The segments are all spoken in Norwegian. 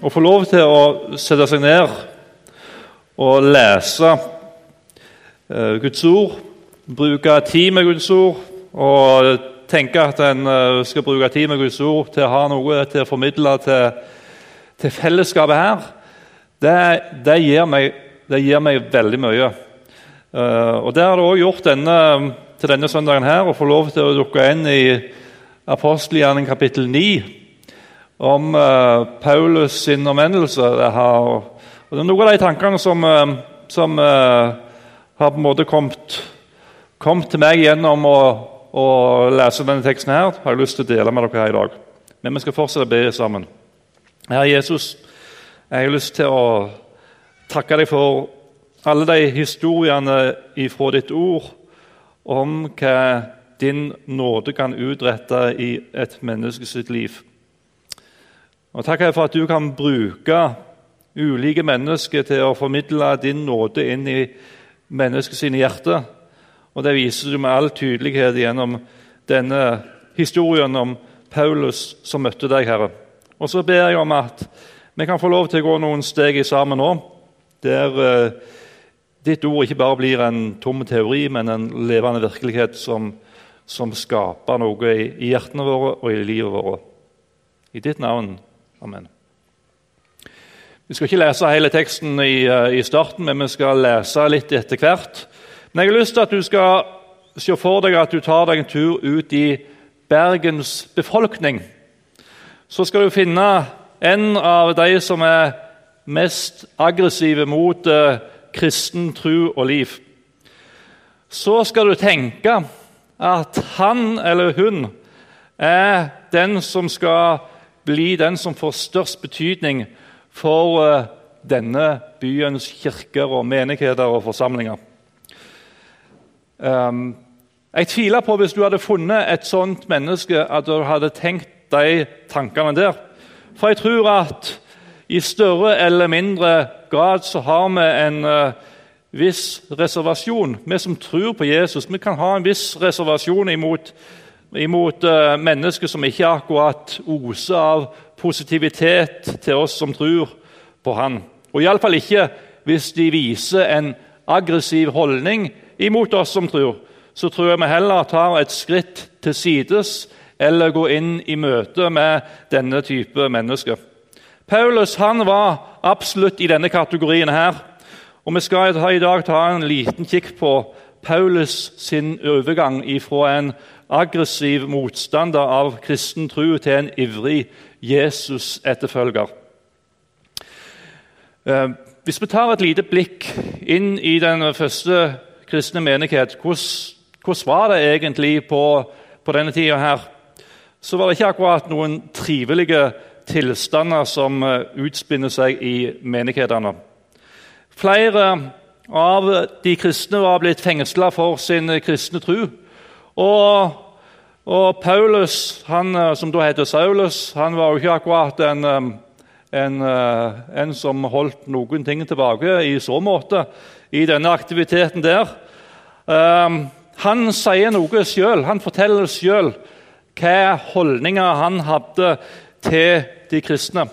å få lov til å sette seg ned og lese eh, Guds ord, bruke tid med Guds ord og tenke at en eh, skal bruke tid med Guds ord til å ha noe til å formidle til, til fellesskapet her, det, det, gir meg, det, gir meg, veldig mye. Uh, og Det har det òg gjort denne, til denne søndagen her, å få lov til å dukke inn i apostelgjerning kapittel 9 om uh, Paulus sin omvendelse. Har, det er noen av de tankene som, uh, som uh, har på en måte kommet, kommet til meg gjennom å, å, lese denne teksten. her, har jeg lyst til å dele med dere her i dag. Men vi skal fortsette å be sammen. Herre Jesus, jeg har lyst til å takke deg for alle de historiene ifra ditt ord om hva din nåde kan utrette i et menneskes liv. Og takker jeg for at du kan bruke ulike mennesker til å formidle din nåde inn i menneskets hjerte. Og det viser du med all tydelighet gjennom denne historien om Paulus som møtte deg, Herre. Og så ber jeg om at vi kan få lov til å gå noen steg i sammen nå, der eh, ditt ord ikke bare blir en tom teori, men en levende virkelighet som, som skaper noe i, i hjertene våre og i livet vårt. I ditt navn. Amen. Vi skal ikke lese hele teksten i, eh, i, starten, men vi skal lese litt etter hvert. Men jeg har lyst til at du skal se for deg at du tar deg en tur ut i Bergens befolkning. Så skal du finne en av de som er mest aggressive mot eh, kristen tro og liv. Så skal du tenke at han eller hun er den som skal bli den som får størst betydning for eh, denne byens kirker og menigheter og forsamlinger. Um, jeg tviler på hvis du hadde funnet et sånt menneske, at du hadde tenkt de tankene der. For jeg tror at i større eller mindre grad så har vi en uh, viss reservasjon. Vi som tror på Jesus, vi kan ha en viss reservasjon imot imot uh, mennesker som ikke akkurat oser av positivitet til oss som tror på Han. Og iallfall ikke hvis de viser en aggressiv holdning imot oss som tror. Så tror jeg vi heller tar et skritt til sides eller går inn i møte med denne type mennesker. Paulus han var absolutt i denne kategorien her. Og Vi skal i dag ta en liten kikk på Paulus sin overgang fra en aggressiv motstander av kristen tro til en ivrig Jesus-etterfølger. Eh, hvis vi tar et lite blikk inn i den første kristne menighet, hvordan, var det egentlig på, på denne tida her? Så var det ikke akkurat noen trivelige tilstander som eh, utspinner seg i menighetene. Flere av de kristne var blitt fengsla for sin kristne tro. Og, og, Paulus, han, eh, som da heter Saulus, han var jo ikke akkurat en, eh, en, eh, en, som holdt noen ting tilbake i så måte i denne aktiviteten der. Um, han sier noe sjøl. Han forteller sjøl hva holdninger han hadde til de kristne.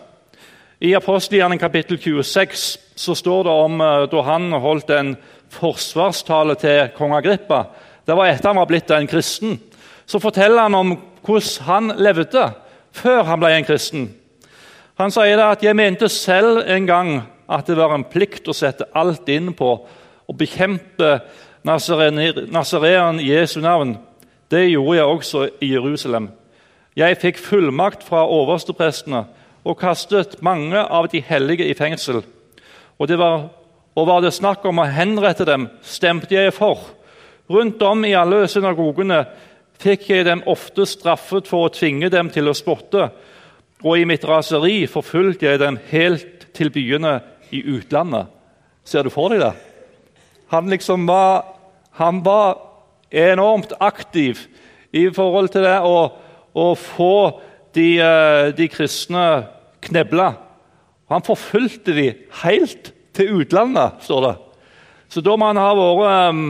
I apostelgjerningen kapittel 26 så står det om da han holdt en forsvarstale til kong Agrippa. Det var etter han var blitt en kristen. Så forteller han om hvordan han levde før han ble en kristen. Han sier at 'jeg mente selv en gang at det var en plikt å sette alt inn på å bekjempe nasareeren Jesu navn. Det gjorde jeg også i Jerusalem. Jeg fikk fullmakt fra oversteprestene og kastet mange av de hellige i fengsel. Og, var, og var det snakk om å henrette dem, stemte jeg for. Rundt om i alle synagogene fikk jeg dem ofte straffet for å tvinge dem til å spotte, og i mitt raseri forfulgte jeg dem helt til byene i utlandet. Ser du for deg det? Han liksom var, han var enormt aktiv i forhold til det å, å få de, eh, de kristne knebla. Han forfulgte de helt til utlandet, står det. Så da må han ha vært um,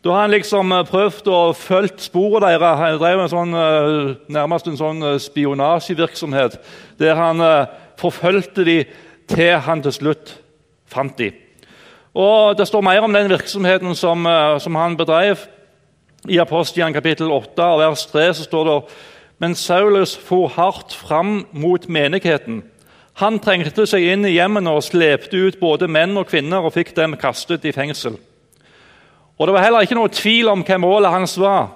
da har han liksom eh, prøvd å følge sporet deres. Han drev en sånn, eh, nærmest en sånn eh, spionasjevirksomhet der han forfulgte de til han til slutt fant de. Og Det står mer om den virksomheten som, som han bedrev. I Apostian kapittel 8 og vers 3 så står det men Saulus for hardt fram mot menigheten. Han trengte seg inn i hjemmene og slepte ut både menn og kvinner og fikk dem kastet i fengsel. Og Det var heller ikke noe tvil om hva målet hans var.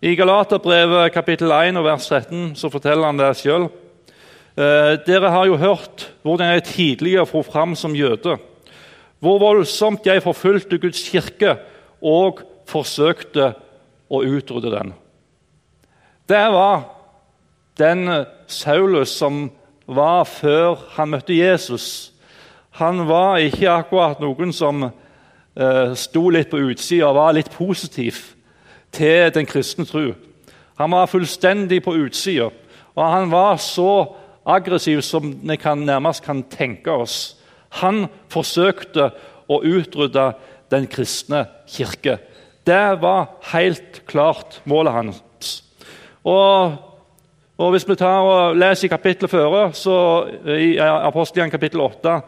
I Galaterbrevet kapittel 1 og vers 13 så forteller han det sjøl. Eh, dere har jo hørt hvordan jeg tidligere for fram som jøde. Hvor voldsomt jeg forfulgte Guds kirke og forsøkte å utrydde den. Det var den Saulus som var før han møtte Jesus. Han var ikke akkurat noen som eh, sto litt på utsida og var litt positiv til den kristne tro. Han var fullstendig på utsida, og han var så aggressiv som vi nærmest kan tenke oss. Han forsøkte å utrydde den kristne kirke. Det var helt klart målet hans. Og, og Hvis vi tar og leser i kapittelet før, så i Apostelgjengen kapittel 8,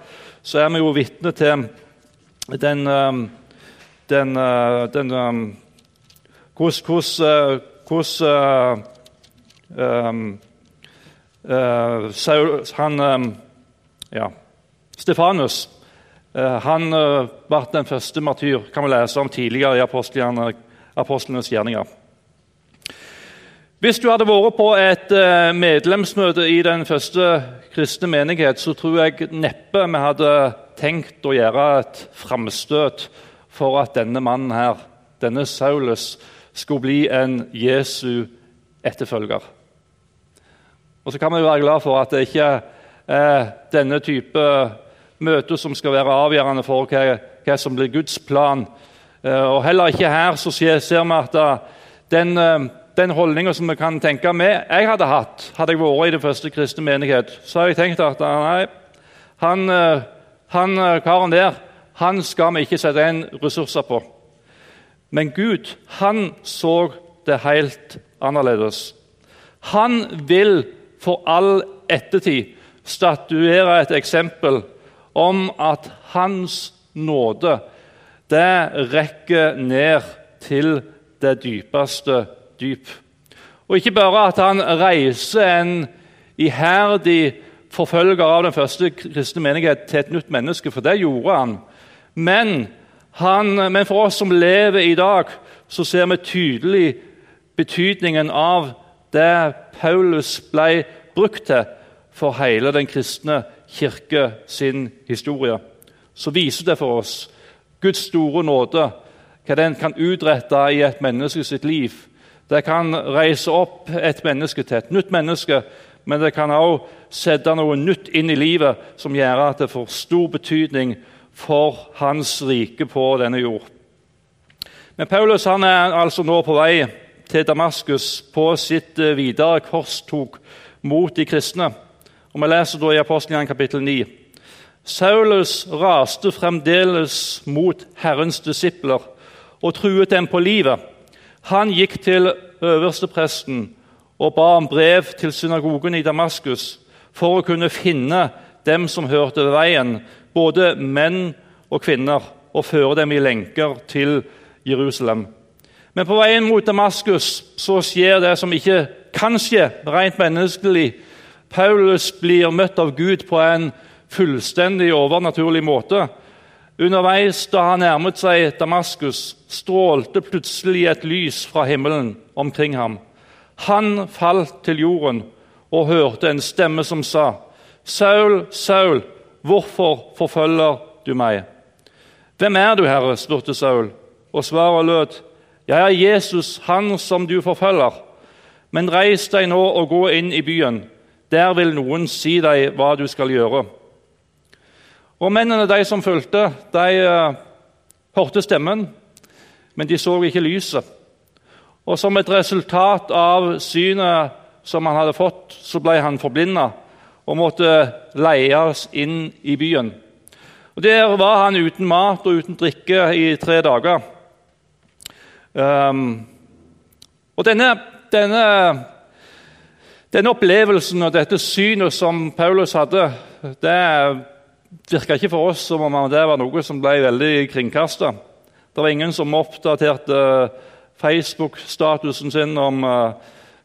så er vi jo vitne til den, um, den, uh, den um, Hvordan, hvordan um, Uh, han, um, ja, Stefanus uh, han ble den første martyr, kan vi lese om tidligere i apostlenes gjerninger. Hvis du hadde vært på et medlemsmøte i den første kristne menighet, så tror jeg neppe vi hadde tenkt å gjøre et framstøt for at denne mannen her, denne Saulus, skulle bli en Jesu etterfølger. Og så kan vi være glad for at det ikke er denne type møter som skal være avgjørende for hva, hva som blir Guds plan. Eh, og Heller ikke her så ser vi at eh, den, eh, den holdninga som vi kan tenke med jeg hadde hatt, hadde jeg vært i den første kristne menighet, så har jeg tenkt at nei, han, han karen der han skal vi ikke sette inn ressurser på. Men Gud han så det helt annerledes. Han vil for all ettertid statuere et eksempel om at Hans nåde det rekker ned til det dypeste dyp. Og ikke bare at han reiser en iherdig forfølger av den første kristne menighet til et nytt menneske, for det gjorde han. Men, han, men for oss som lever i dag, så ser vi tydelig betydningen av det Paulus ble brukt til for hele den kristne kirke sin historie, så viser det for oss Guds store nåde, hva den kan utrette i et menneske sitt liv. Det kan reise opp et menneske til et nytt menneske, men det kan også sette noe nytt inn i livet som gjør at det får stor betydning for hans rike på denne jord. Men Paulus han er altså nå på vei til Damaskus på sitt eh, videre korstog mot de kristne. Og Vi leser da i Apostelen kapittel 9. Saulus raste fremdeles mot Herrens disipler og truet dem på livet. Han gikk til øverstepresten og ba om brev til synagogen i Damaskus for å kunne finne dem som hørte ved veien, både menn og kvinner, og føre dem i lenker til Jerusalem. Men på veien mot Damaskus så skjer det som ikke kan skje rent menneskelig. Paulus blir møtt av Gud på en fullstendig overnaturlig måte. Underveis da han nærmet seg Damaskus, strålte plutselig et lys fra himmelen omkring ham. Han falt til jorden og hørte en stemme som sa, 'Saul, Saul, hvorfor forfølger du meg?' 'Hvem er du, Herre?' spurte Saul, og svaret lød, 'Jeg er Jesus, han som du forfølger.' 'Men reis deg nå og gå inn i byen. Der vil noen si deg hva du skal gjøre.' Og Mennene de som fulgte, de uh, hørte stemmen, men de så ikke lyset. Og Som et resultat av synet som han hadde fått, så ble han forblinda og måtte leies inn i byen. Og Der var han uten mat og uten drikke i tre dager. Um, og denne, denne, Denne opplevelsen og dette synet som Paulus hadde, det virka ikke for oss som om det var noe som ble veldig kringkasta. Det var ingen som oppdaterte Facebook-statusen sin om, eh,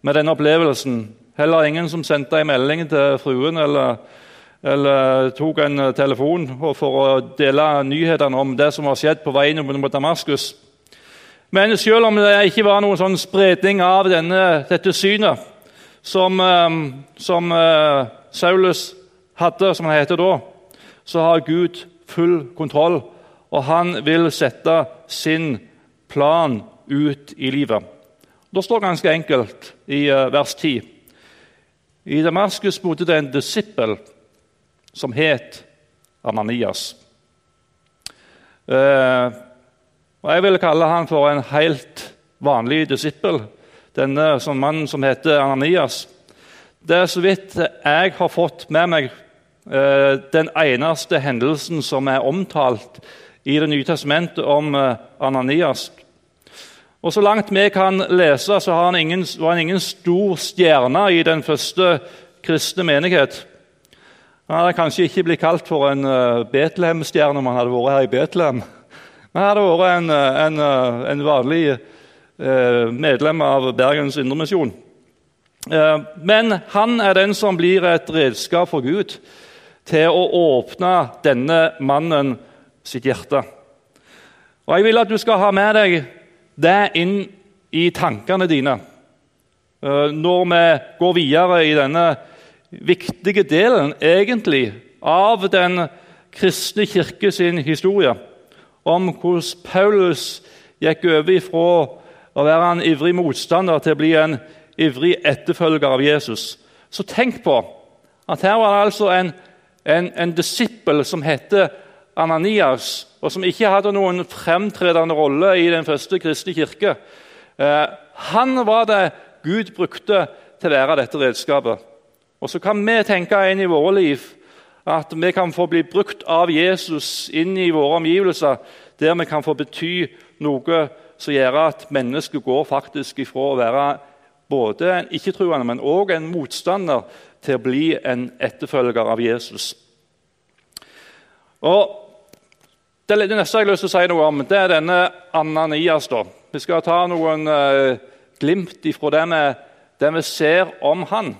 med denne opplevelsen. Heller ingen som sendte en melding til fruen eller, eller tok en telefon for å dele nyhetene om det som var skjedd på veien mot Damaskus. Men selv om det ikke var noen sånn spredning av denne, dette synet som, eh, som uh, Saulus hadde, som han heter da, så har Gud full kontroll, og han vil sette sin plan ut i livet. Det står ganske enkelt i uh, vers 10. I Damaskus bodde det en disippel som het Ananias. Uh, og Jeg vil kalle han for en helt vanlig disippel, denne som mannen som heter Ananias. Det er så vidt jeg har fått med meg uh, den eneste hendelsen som er omtalt i Det nye testamentet om Ananias. Og Så langt vi kan lese, så han ingen, var han ingen stor stjerne i den første kristne menighet. Han hadde kanskje ikke blitt kalt for en uh, Betlehem-stjerne om han hadde vært her i Betlehem. Men han hadde vært en, eh, en, eh, en vanlig medlem av Bergens Indremisjon. Men han er den som blir et redskap for Gud til å åpne denne mannen sitt hjerte. Og Jeg vil at du skal ha med deg det inn i tankene dine eh, når vi går videre i denne viktige delen egentlig av den kristne kirke sin historie, om hvordan Paulus gikk over fra å være en ivrig motstander til å bli en ivrig etterfølger av Jesus. Så tenk på at her var det altså en, en, en disippel som heter Ananias, og som ikke hadde noen fremtredende rolle i den første kristne kirke. Eh, han var det Gud brukte til å være dette redskapet. Og Så kan vi tenke inn i våre liv at vi kan få bli brukt av Jesus inn i våre omgivelser, der vi kan få bety noe som gjør at mennesket går faktisk ifra å være både en ikke-troende, men òg en motstander, til å bli en etterfølger av Jesus. Og det, neste jeg har lyst til å si noe om, det er denne Ananias. da. Vi skal ta noen uh, glimt ifra det vi, det vi, ser om han.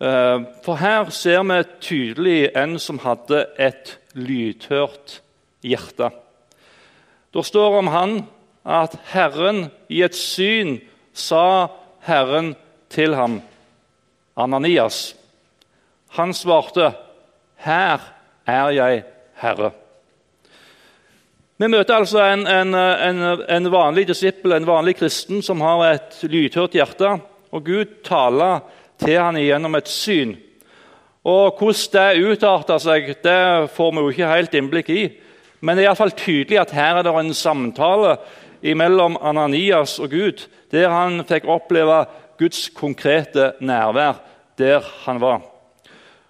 Uh, for her ser vi tydelig en som hadde et lydhørt hjerte. Det står om han at Herren i et syn sa Herren til ham, Ananias. Han svarte, 'Her er jeg, Herre'. Vi møter altså en, en, en, en, vanlig disippel, en vanlig kristen, som har et lydhørt hjerte. Og Gud taler til han gjennom et syn. Og Hvordan det utarter seg, det får vi jo ikke helt innblikk i. Men det er iallfall tydelig at her er det en samtale mellom Ananias og Gud, der han fikk oppleve Guds konkrete nærvær der han var.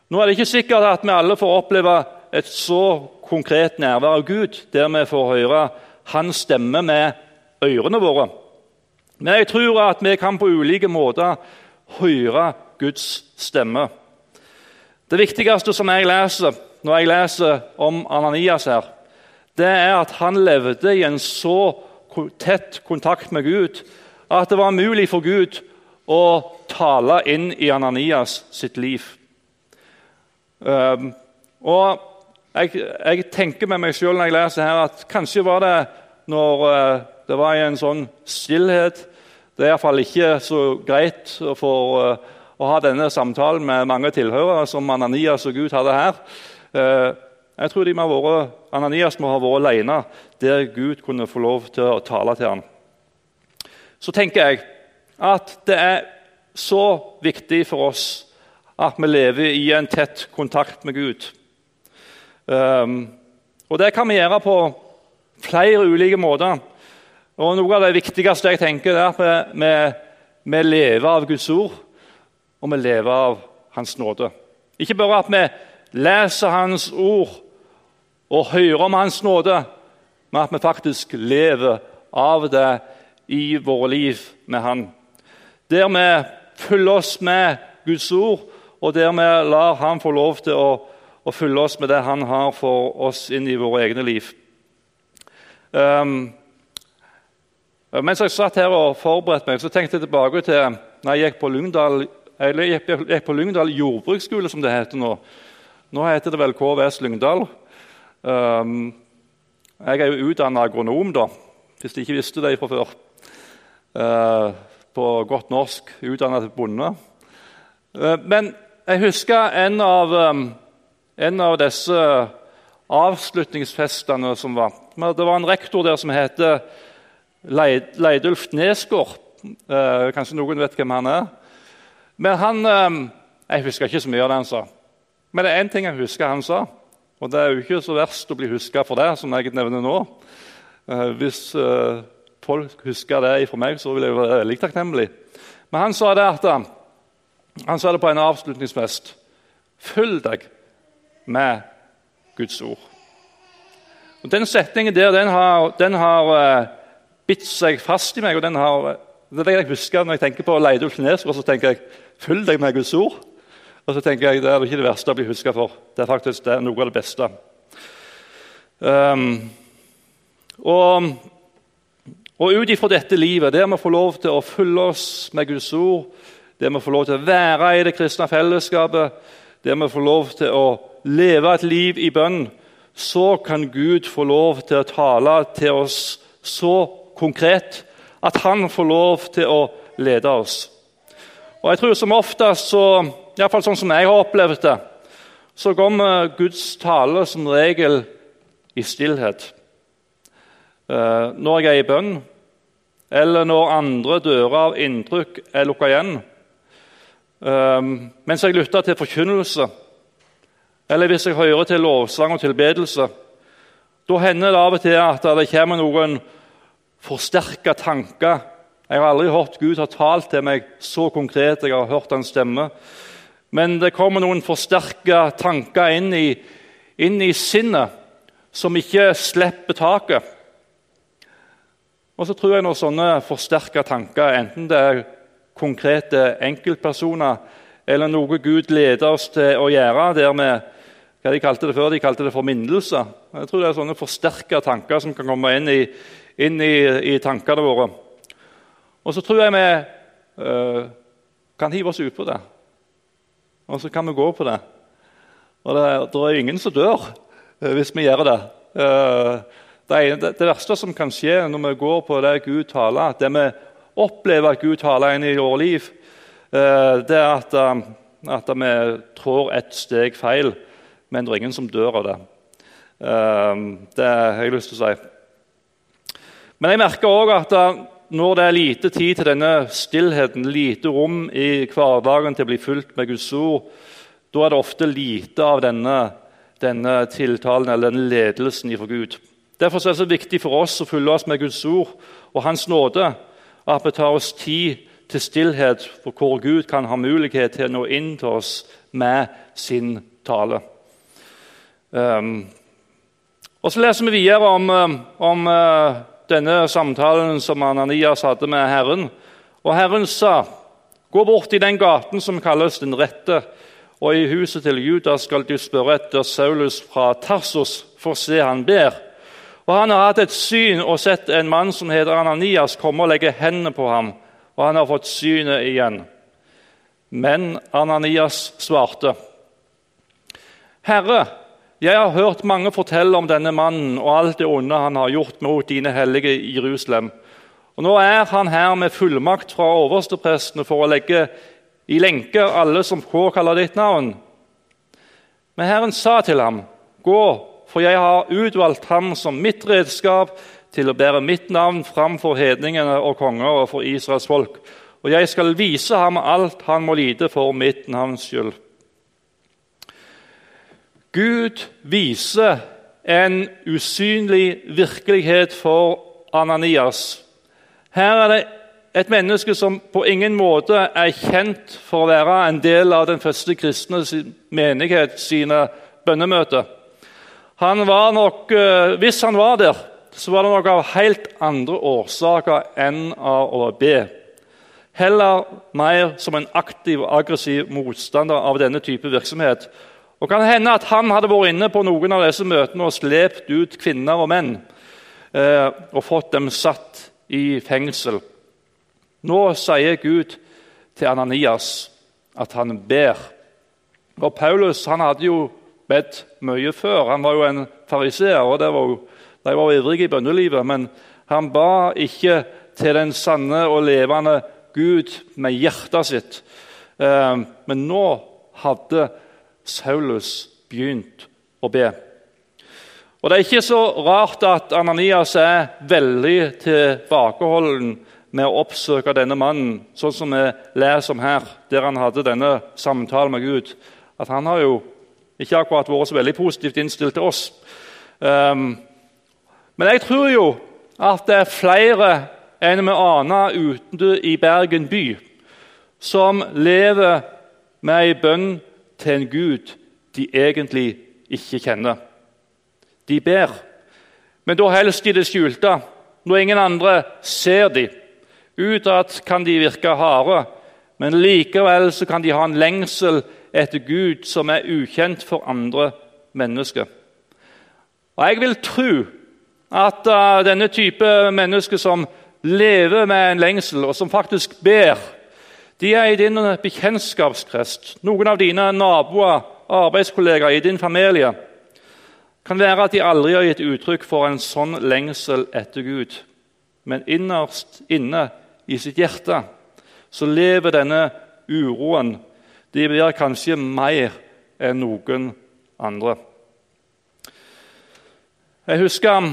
Nå er det ikke sikkert at vi alle får oppleve et så konkret nærvær av Gud, der vi får høre hans stemme med ørene våre. Men jeg tror at vi kan på ulike måter høre Guds stemme. Det viktigste som jeg leser når jeg leser om Ananias, her, det er at han levde i en så tett kontakt med Gud at det var mulig for Gud å tale inn i Ananias sitt liv. Um, og jeg, jeg, tenker med meg sjøl når jeg leser her, at kanskje var det når uh, det var en sånn stillhet Det er iallfall ikke så greit for uh, å ha denne samtalen med mange tilhørere som Ananias og Gud hadde her. Uh, jeg tror må vært, Ananias må ha vært alene der Gud kunne få lov til å tale til ham. Så tenker jeg at det er så viktig for oss at vi lever i en tett kontakt med Gud. Um, og Det kan vi gjøre på flere ulike måter. Og Noe av det viktigste jeg tenker er at vi, vi, lever av Guds ord, og vi lever av Hans nåde. Ikke bare at vi leser Hans ord og hører om Hans nåde, men at vi faktisk lever av det i våre liv med Han. Der vi fyller oss med Guds ord, og der vi lar Han få lov til å, å fylle oss med det Han har for oss inn i våre egne liv. Um, mens jeg satt her og forberedte meg, så tenkte jeg tilbake til når jeg gikk på Lyngdal, jeg gikk på Lyngdal jordbruksskole, som det heter nå. Nå heter det vel KVS Lyngdal. Um, jeg er jo utdanna agronom, da, hvis de ikke visste det fra før. Uh, på godt norsk utdanna til bonde. Uh, men jeg husker en av, um, en av disse avslutningsfestene som var. Det var en rektor der som heter Leidulf Nesgård. Uh, kanskje noen vet hvem han er? Men han um, Jeg husker ikke så mye av det han sa. Men det er én ting jeg husker han sa, og det er jo ikke så verst å bli huska for det, som jeg nevner nå. Uh, hvis folk husker det fra meg, så vil jeg være veldig takknemlig. Men han sa det at han sa det på en avslutningsfest. Følg deg med Guds ord. Og Den setningen der den har, den har uh, bitt seg fast i meg. og den har, Det er det jeg husker når jeg tenker på Leidulf Nesgård. Så tenker jeg følg deg med Guds ord. Og så tenker jeg det er ikke det verste å bli huska for. Det er faktisk det, noe av det beste. Um, og, og ut ifra dette livet, der vi får lov til å følge oss med Guds ord, der vi får lov til å være i det kristne fellesskapet, der vi får lov til å leve et liv i bønn, så kan Gud få lov til å tale til oss så konkret at han får lov til å lede oss. Og jeg tror som oftest, så, iallfall sånn som jeg har opplevd det, så kommer Guds tale som regel i stillhet. Eh, når jeg er i bønn, eller når andre dører av inntrykk er lukka igjen. Eh, mens jeg lytter til forkynnelse, eller hvis jeg hører til lovsang og tilbedelse. Da hender det av og til at det kommer noen forsterka tanker. Jeg har aldri hørt Gud ha talt til meg så konkret. jeg har hørt hans stemme. Men det kommer noen forsterka tanker inn i, inn i sinnet som ikke slipper taket. Og så tror jeg når sånne forsterka tanker, enten det er konkrete enkeltpersoner eller noe Gud leder oss til å gjøre, der vi hva de kalte det før, de kalte det forminnelse. Jeg tror det er sånne forsterka tanker som kan komme inn i, inn i, i tankene våre. Og så tror jeg vi uh, kan hive oss utpå det. Og så kan vi gå på det. Og det, det er ingen som dør uh, hvis vi gjør det. Uh, det, det, det, verste som kan skje når vi går på det Gud taler, det vi opplever at Gud taler inn i vårt liv, det er at, at vi trår et steg feil, men det er ingen som dør av det. Det har jeg lyst til å si. Men jeg merker òg at når det er lite tid til denne stillheten, lite rom i hverdagen til å bli fulgt med Guds ord, da er det ofte lite av denne, denne tiltalen eller denne ledelsen ifra Gud. Derfor er det så viktig for oss å fylle oss med Guds ord og Hans nåde, at vi tar oss tid til stillhet, for hvor Gud kan ha mulighet til å nå inn til oss med sin tale. Um, og Så leser vi videre om, om uh, denne samtalen som Ananias hadde med Herren. Og Herren sa, 'Gå bort i den gaten som kalles Den rette, og i huset til Judas skal du spørre etter Saulus fra Tarsus, for se han ber.' Og Han har hatt et syn og sett en mann som heter Ananias, komme og legge hendene på ham, og han har fått synet igjen. Men Ananias svarte, 'Herre, jeg har hørt mange fortelle om denne mannen og alt det onde han har gjort mot dine hellige i Jerusalem. Og Nå er han her med fullmakt fra oversteprestene for å legge i lenke alle som påkaller ditt navn. Men Herren sa til ham, 'Gå, for jeg har utvalgt ham som mitt redskap til å bære mitt navn framfor hedningene og konger og for Israels folk.' 'Og jeg skal vise ham alt han må lide for mitt navns skyld.' Gud viser en usynlig virkelighet for Ananias. Her er det et menneske som på ingen måte er kjent for å være en del av den første kristne menighet sine bønnemøter. Han nok, eh, Hvis han var der, så var det nok av helt andre årsaker enn av å be. heller mer som en aktiv og aggressiv motstander av denne type virksomhet. Og kan hende at han hadde vært inne på noen av disse møtene og slept ut kvinner og menn eh, og fått dem satt i fengsel. Nå sier Gud til Ananias at han ber. Og Paulus han hadde jo bedt mye før. Han var jo en fariseer, og de var, de var ivrige i bønnelivet. Men han ba ikke til den sanne og levende Gud med hjertet sitt. Eh, men nå hadde Saulus begynt å be. Og Det er ikke så rart at Ananias er veldig tilbakeholden med å oppsøke denne mannen, sånn som vi leser om her, der han hadde denne samtalen med Gud. At han har jo ikke akkurat vært så veldig positivt innstilt til oss. Um, men jeg tror jo at det er flere enn vi aner ute i Bergen by, som lever med ei bønn til en Gud de egentlig ikke kjenner. De ber, men da helst i det skjulte, når ingen andre ser de. Utad kan de virke harde, men likevel kan de ha en lengsel etter Gud som er ukjent for andre mennesker. Og Jeg vil tro at uh, denne type mennesker som lever med en lengsel, og som faktisk ber, de er i din bekjentskapskrets, noen av dine naboer, arbeidskollegaer, i din familie. kan være at de aldri har gitt uttrykk for en sånn lengsel etter Gud. Men innerst inne i sitt hjerte så lever denne uroen. De blir kanskje mer enn noen andre. Jeg husker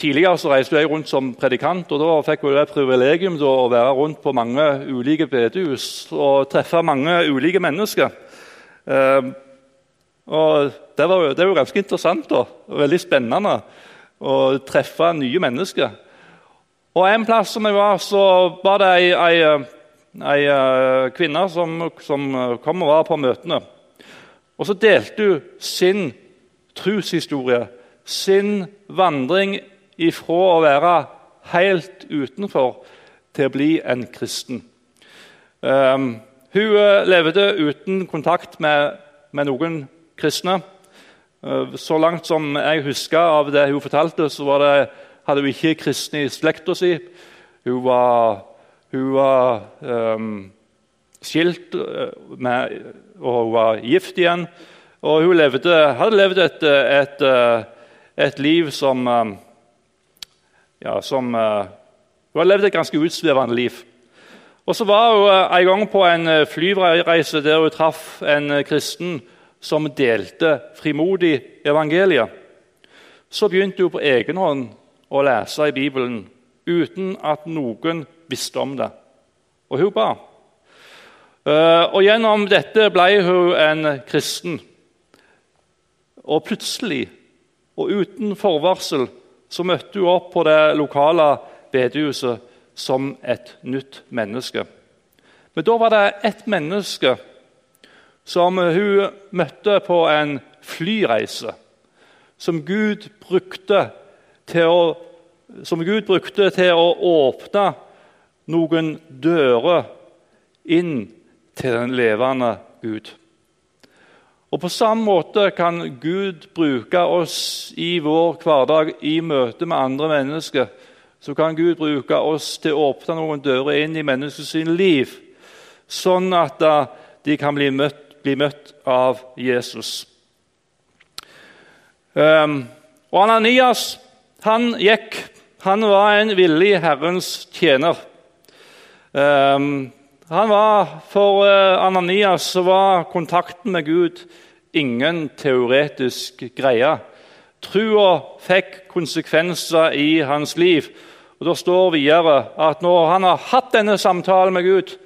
tidligere så reiste jeg rundt som predikant, og da fikk jeg det privilegium da, å være rundt på mange ulike bedehus og treffe mange ulike mennesker. Eh, og det, var, det var ganske interessant da, og veldig spennende å treffe nye mennesker. Og En plass som jeg var, så var det ei, ei, ei eh, kvinne som, som, kom og var på møtene. Og så delte hun sin troshistorie sin vandring ifra å være helt utenfor til å bli en kristen. Um, hun eh, levde uten kontakt med, med noen kristne. Uh, så langt som jeg husker av det hun fortalte, så det, hadde hun ikke kristne i slekta si. Hun var, hun var um, skilt eh, med, og hun var gift igjen. Og hun levde, hadde levd et, et, et et liv som, eh, ja, som eh, Hun har levd et ganske utsvevende liv. Og Så var hun eh, en gang på en flyreise der hun traff en kristen som delte frimodig evangeliet. Så begynte hun på egen hånd å lese i Bibelen uten at noen visste om det. Og hun ba. Og Gjennom dette ble hun en kristen. Og plutselig og uten forvarsel så møtte hun opp på det lokale bedehuset som et nytt menneske. Men da var det ett menneske som hun møtte på en flyreise, som Gud brukte til å, brukte til å åpne noen dører inn til den levende Gud. Og På samme måte kan Gud bruke oss i vår hverdag i møte med andre mennesker. Så kan Gud bruke oss til å åpne noen dører inn i menneskets liv, sånn at de kan bli møtt, bli møtt av Jesus. Um, og Ananias han gikk. Han var en villig Herrens tjener. Um, han var, For Ananias Ananias var kontakten med Gud ingen teoretisk greie. Trua fikk konsekvenser i hans liv. Og Det står videre at når han har hatt denne samtalen med Gud,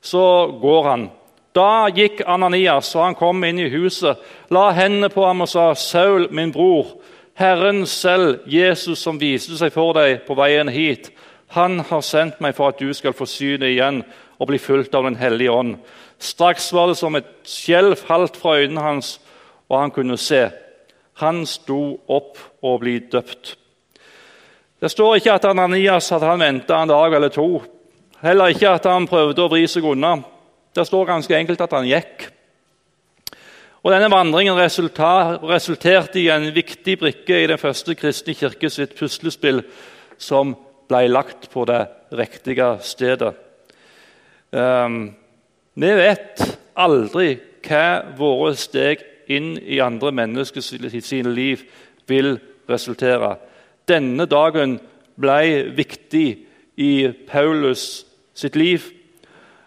så går han. Da gikk Ananias, og han kom inn i huset, la hendene på ham og sa, 'Saul, min bror, Herren selv, Jesus som viste seg for deg på veien hit, han har sendt meg for at du skal få synet igjen og bli fulgt av Den hellige ånd.' Straks var det som et skjelv falt fra øynene hans, og han kunne se. Han sto opp og ble døpt. Det står ikke at Ananias hadde han venta en dag eller to. Heller ikke at han prøvde å vri seg unna. Det står ganske enkelt at han gikk. Og Denne vandringen resulterte i en viktig brikke i den første kristne kirke sitt puslespill, som ble lagt på det riktige stedet. Um, vi vet aldri hva våre steg inn i andre menneskers sine liv vil resultere. Denne dagen ble viktig i Paulus sitt liv.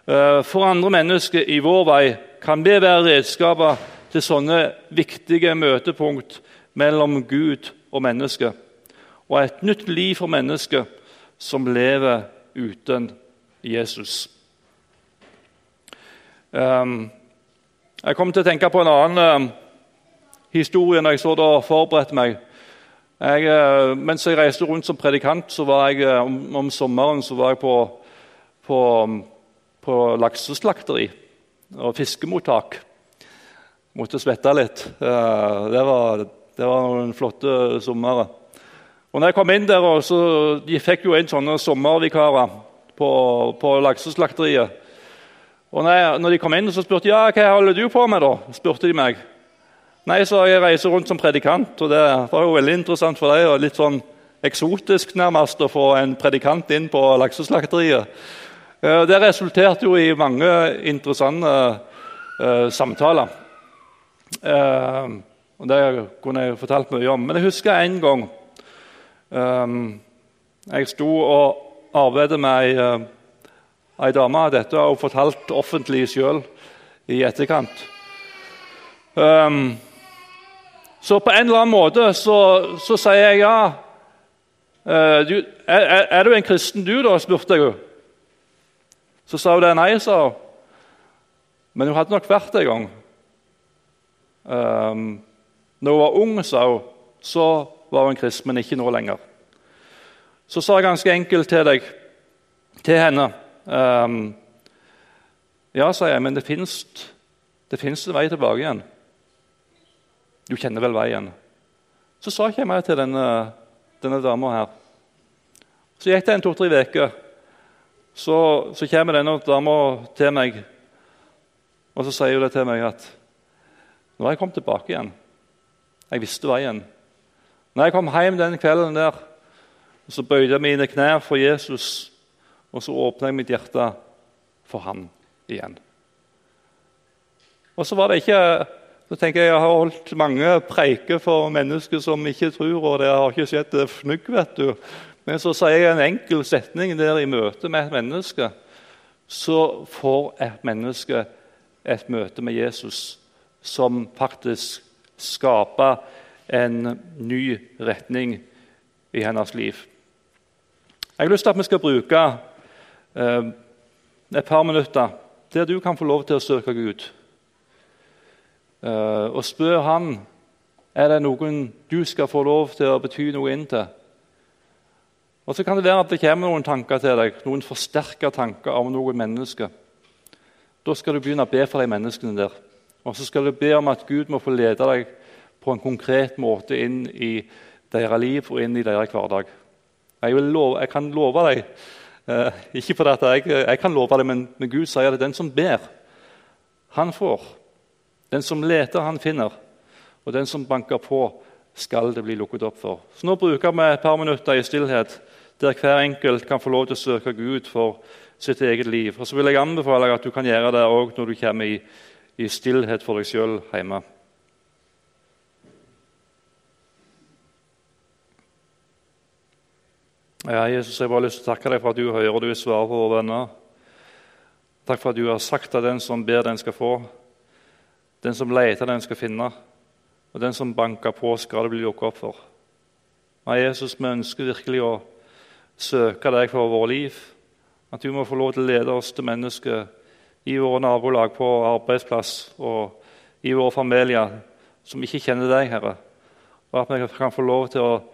Eh, for andre mennesker i vår vei kan vi være redskaper til sånne viktige møtepunkt mellom Gud og menneske. Og et nytt liv for mennesker som lever uten Jesus. Ehm, jeg kom til å tenke på en annen ehm, historie når jeg så det og forberedte meg. Jeg, eh, mens jeg reiste rundt som predikant, så var jeg eh, om, om sommeren så var jeg på, på, på lakseslakteri og fiskemottak måtte svette litt. Det var, det var noen flotte somre. Og når jeg kom inn der, så De fikk jo inn sånne sommervikarer på, på lakseslakteriet. Og når, jeg, når, de kom inn, så spurte de ja, hva holder du på med. da? spurte de meg. Nei, så Jeg reiser rundt som predikant, og det var jo veldig interessant for deg. og Litt sånn eksotisk nærmest å få en predikant inn på lakseslakteriet. Det resulterte jo i mange interessante uh, samtaler. Uh, og Det kunne jeg fortalt mye om. Men jeg husker en gang jeg sto og arbeidet med ei, ei dame. Dette har hun fortalt offentlig sjøl i etterkant. Um, så på en eller annen måte så, så sier jeg ja. Uh, du, er, er, du en kristen, du, da? spurte jeg henne. Så sa hun det. Nei, sa hun. Men hun hadde nok vært det en gang. Um, når hun var ung, sa hun, så var hun kristen, men ikke nå lenger. Så sa jeg ganske enkelt til deg, til henne um, Ja, sa jeg, men det fins en vei tilbake igjen. Du kjenner vel veien? Så sa ikke jeg mer til denne, denne dama her. Så gikk det en to-tre uker. Så, så kommer denne dama til meg, og så sier hun det til meg at nå har jeg kommet tilbake igjen. Jeg visste veien. Når jeg kom hjem den kvelden der, så bøyde jeg mine knær for Jesus, og så åpna jeg mitt hjerte for han igjen. Og så var det ikke så tenker Jeg jeg har holdt mange preiker for mennesker som ikke tror, og det har ikke skjedd fnugg. vet du. Men så sier jeg en enkel setning der i møte med et menneske. Så får et menneske et møte med Jesus som faktisk skaper en ny retning i hennes liv. Jeg har lyst til at vi skal bruke eh, et par minutter der du kan få lov til å søke Gud. Eh, og spør Han er det noen du skal få lov til å bety noe inn til. Og Så kan det være at det kommer noen tanker til deg, noen forsterka tanker om noen mennesker. Da skal du begynne å be for de menneskene der. Og så skal du be om at Gud må få lede deg på en konkret måte inn i deres liv og inn i deres hverdag. Jeg, love, jeg kan love deg eh, Ikke fordi jeg, jeg, kan love deg, men, men Gud sier det. Den som ber, han får. Den som leter, han finner. Og den som banker på, skal det bli lukket opp for. Så Nå bruker vi et par minutter i stillhet, der hver enkelt kan få lov til å søke Gud for sitt eget liv. Og så vil jeg anbefale deg at du kan gjøre det òg når du kommer i i stillhet for deg sjøl hjemme. Ja, Jesus, Jeg har bare lyst til å takke deg for at du hører og du svarer på våre venner. Takk for at du har sagt at den som ber, den skal få. Den som leter, den skal finne. Og den som banker på, skal det bli lukket opp for. Ja, Jesus, vi ønsker virkelig å søke deg for vårt liv. At du må få lov til å lede oss til mennesker i våre nabolag, på arbeidsplass og i våre familier som ikke kjenner deg, Herre. Og at vi kan få lov til å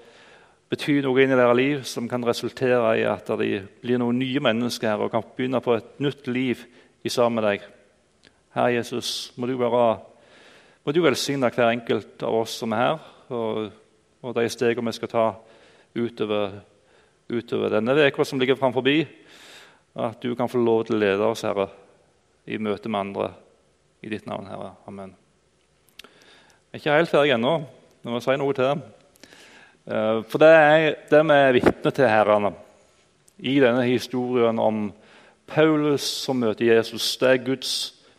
bety noe inn i deres liv som kan resultere i at de blir noen nye mennesker her, og kan begynne på et nytt liv i sammen med deg. Herre Jesus, må du, bare, må du velsigne hver enkelt av oss som er her, og, og de stegene vi skal ta utover utover denne uka som ligger framfor. At du kan få lov til å lede oss, Herre, i møte med andre. I ditt navn, Herre. Amen. Jeg er ikke helt ferdig ennå. Jeg må si noe til. Eh, for det er det vi er vitne til, herrene, i denne historien om Paulus som møter Jesus. Det er Guds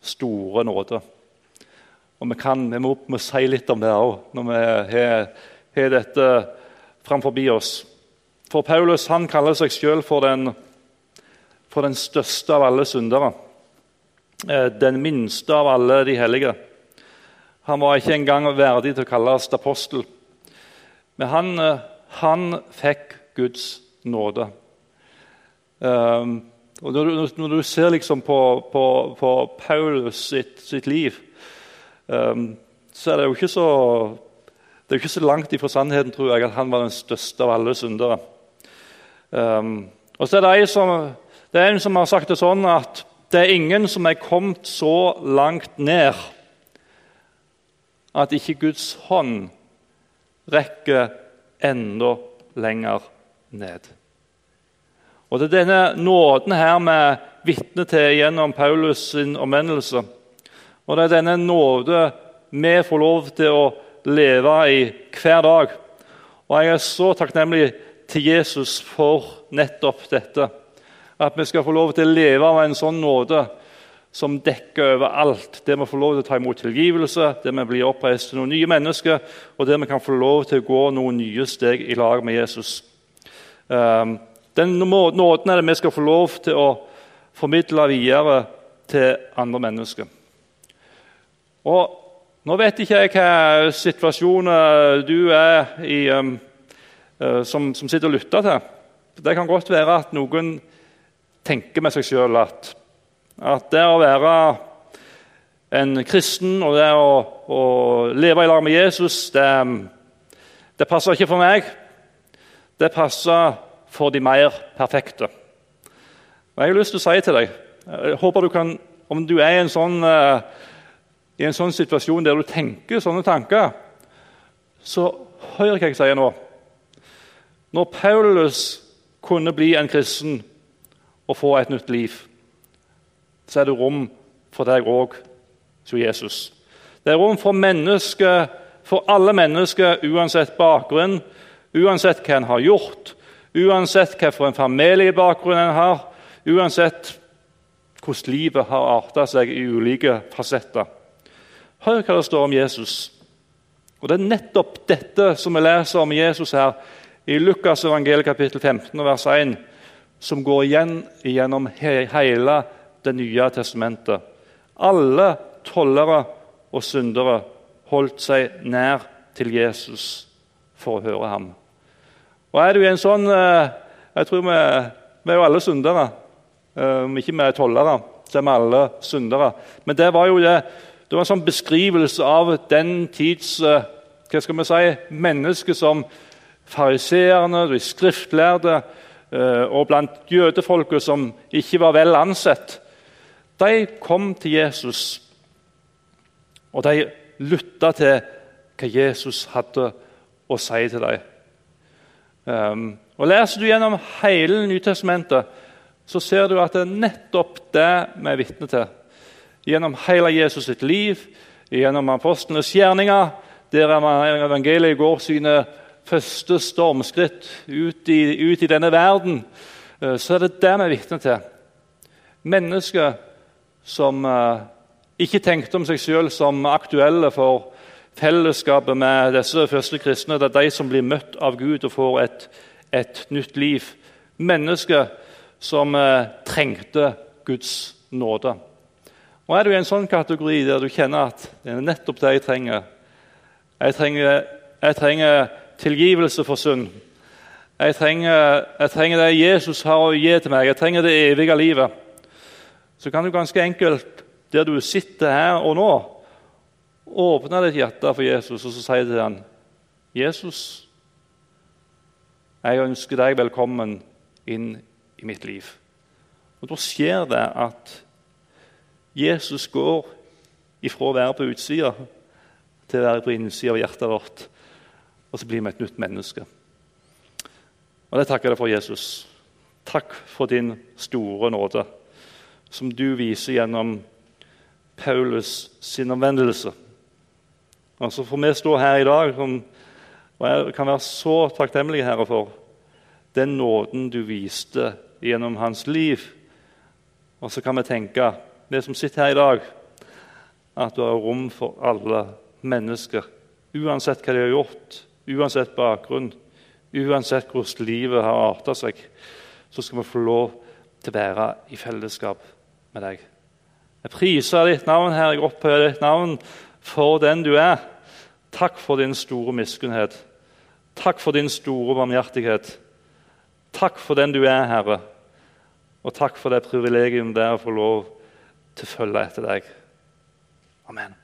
store nåde. Og vi, kan, vi må, må si litt om det òg når vi har, dette framfor oss. For Paulus han kaller seg sjøl for, for, den største av alle syndere. Eh, den minste av alle de hellige. Han var ikke engang verdig til å kalles apostel. Men han, eh, han fikk Guds nåde. Um, og når du, når du ser liksom på, på, på Paulus sitt, sitt liv um, så er det jo ikke så ikke så langt ifra sannheten tror jeg, at han var den største av alle syndere. Um, og så er det, en som, det er en som har sagt det sånn at det er ingen som er kommet så langt ned at ikke Guds hånd rekker enda lenger ned. Og Det er denne nåden her vi vitner til gjennom Paulus' sin omvendelse. Og det er denne nåde vi får lov til å leve i hver dag. Og jeg er så takknemlig til Jesus for nettopp dette. At vi skal få lov til å leve av en sånn nåde som dekker over alt. Der vi får lov til å ta imot tilgivelse, der vi blir oppreist til noen nye mennesker, og der vi kan få lov til å gå noen nye steg i lag med Jesus. Um, den nåden er det vi skal få lov til å formidle videre til andre mennesker. Og Nå vet ikke jeg hva situasjonen du er i, um, uh, som, som, sitter og lytter til. Det kan godt være at noen tenker med seg sjøl at, at, det å være en kristen og det å, å leve i lag med Jesus, det, det passer ikke for meg. Det passer for de mer perfekte. Og Jeg har lyst til å si til deg jeg håper du kan, Om du er i en sånn uh, i en sånn situasjon der du tenker sånne tanker, så hør hva jeg sier nå. Når Paulus kunne bli en kristen og få et nytt liv, så er det rom for deg òg, som Jesus. Det er rom for mennesker, for alle mennesker, uansett bakgrunn, uansett hva en har gjort, uansett hvilken familiebakgrunn en har, uansett hvordan livet har arta seg i ulike fasetter. Hør hva det står om Jesus. Og Det er nettopp dette som vi leser om Jesus her i Lukas evangeliet kapittel 15 vers 1, som går igjen gjennom hele Det nye testamentet. Alle tollere og syndere holdt seg nær til Jesus for å høre ham. Og er du i en sånn eh, Jeg tror vi, vi er jo alle syndere. Eh, om ikke vi er tollere, så er vi alle syndere. Men det var jo det det var en sånn beskrivelse av den tids eh, hva skal vi si, mennesker som fariseerne, de skriftlærde og blant jødefolket som ikke var vel ansett. De kom til Jesus, og de lytta til hva Jesus hadde å si til dem. Um, og Leser du gjennom hele Nytestamentet, så ser du at det er nettopp det vi er vitne til gjennom hele Jesus sitt liv, gjennom apostlenes gjerninger, der evangeliet går sine første stormskritt ut i, ut i denne verden, eh, så er det det vi er vitne til. Mennesker som uh, ikke tenkte om seg selv som aktuelle for fellesskapet med disse første kristne. Det er de som blir møtt av Gud og får et, et nytt liv. Mennesker som uh, trengte Guds nåde. Og Er du i en sånn kategori der du kjenner at det er nettopp det jeg trenger Jeg trenger, jeg trenger tilgivelse for synd. Jeg trenger, jeg trenger, det Jesus har å gi til meg. Jeg trenger det evige livet. Så kan du ganske enkelt, der du sitter her og nå, åpne ditt hjerte for Jesus og så si til ham Jesus, jeg ønsker deg velkommen inn i mitt liv. Og Da skjer det at Jesus går ifra å være på utsida til å være på innsida av hjertet vårt. Og så blir vi et nytt menneske. Og det takker jeg deg for, Jesus. Takk for din store nåde, som du viser gjennom Paulus sin omvendelse. Altså For vi står her i dag og jeg kan være så takknemlig Herre, for den nåden du viste gjennom hans liv. Og så kan vi tenke, vi som sitter her i dag, at du har rom for alle mennesker. Uansett hva de har gjort, uansett bakgrunn, uansett hvordan livet har arta seg, så skal vi få lov til å være i fellesskap med deg. Jeg priser ditt navn, her, jeg opphøyer ditt navn for den du er. Takk for din store miskunnhet. Takk for din store barmhjertighet. Takk for den du er, Herre. Og takk for det privilegium det er å få lov til å følge etter deg. Amen.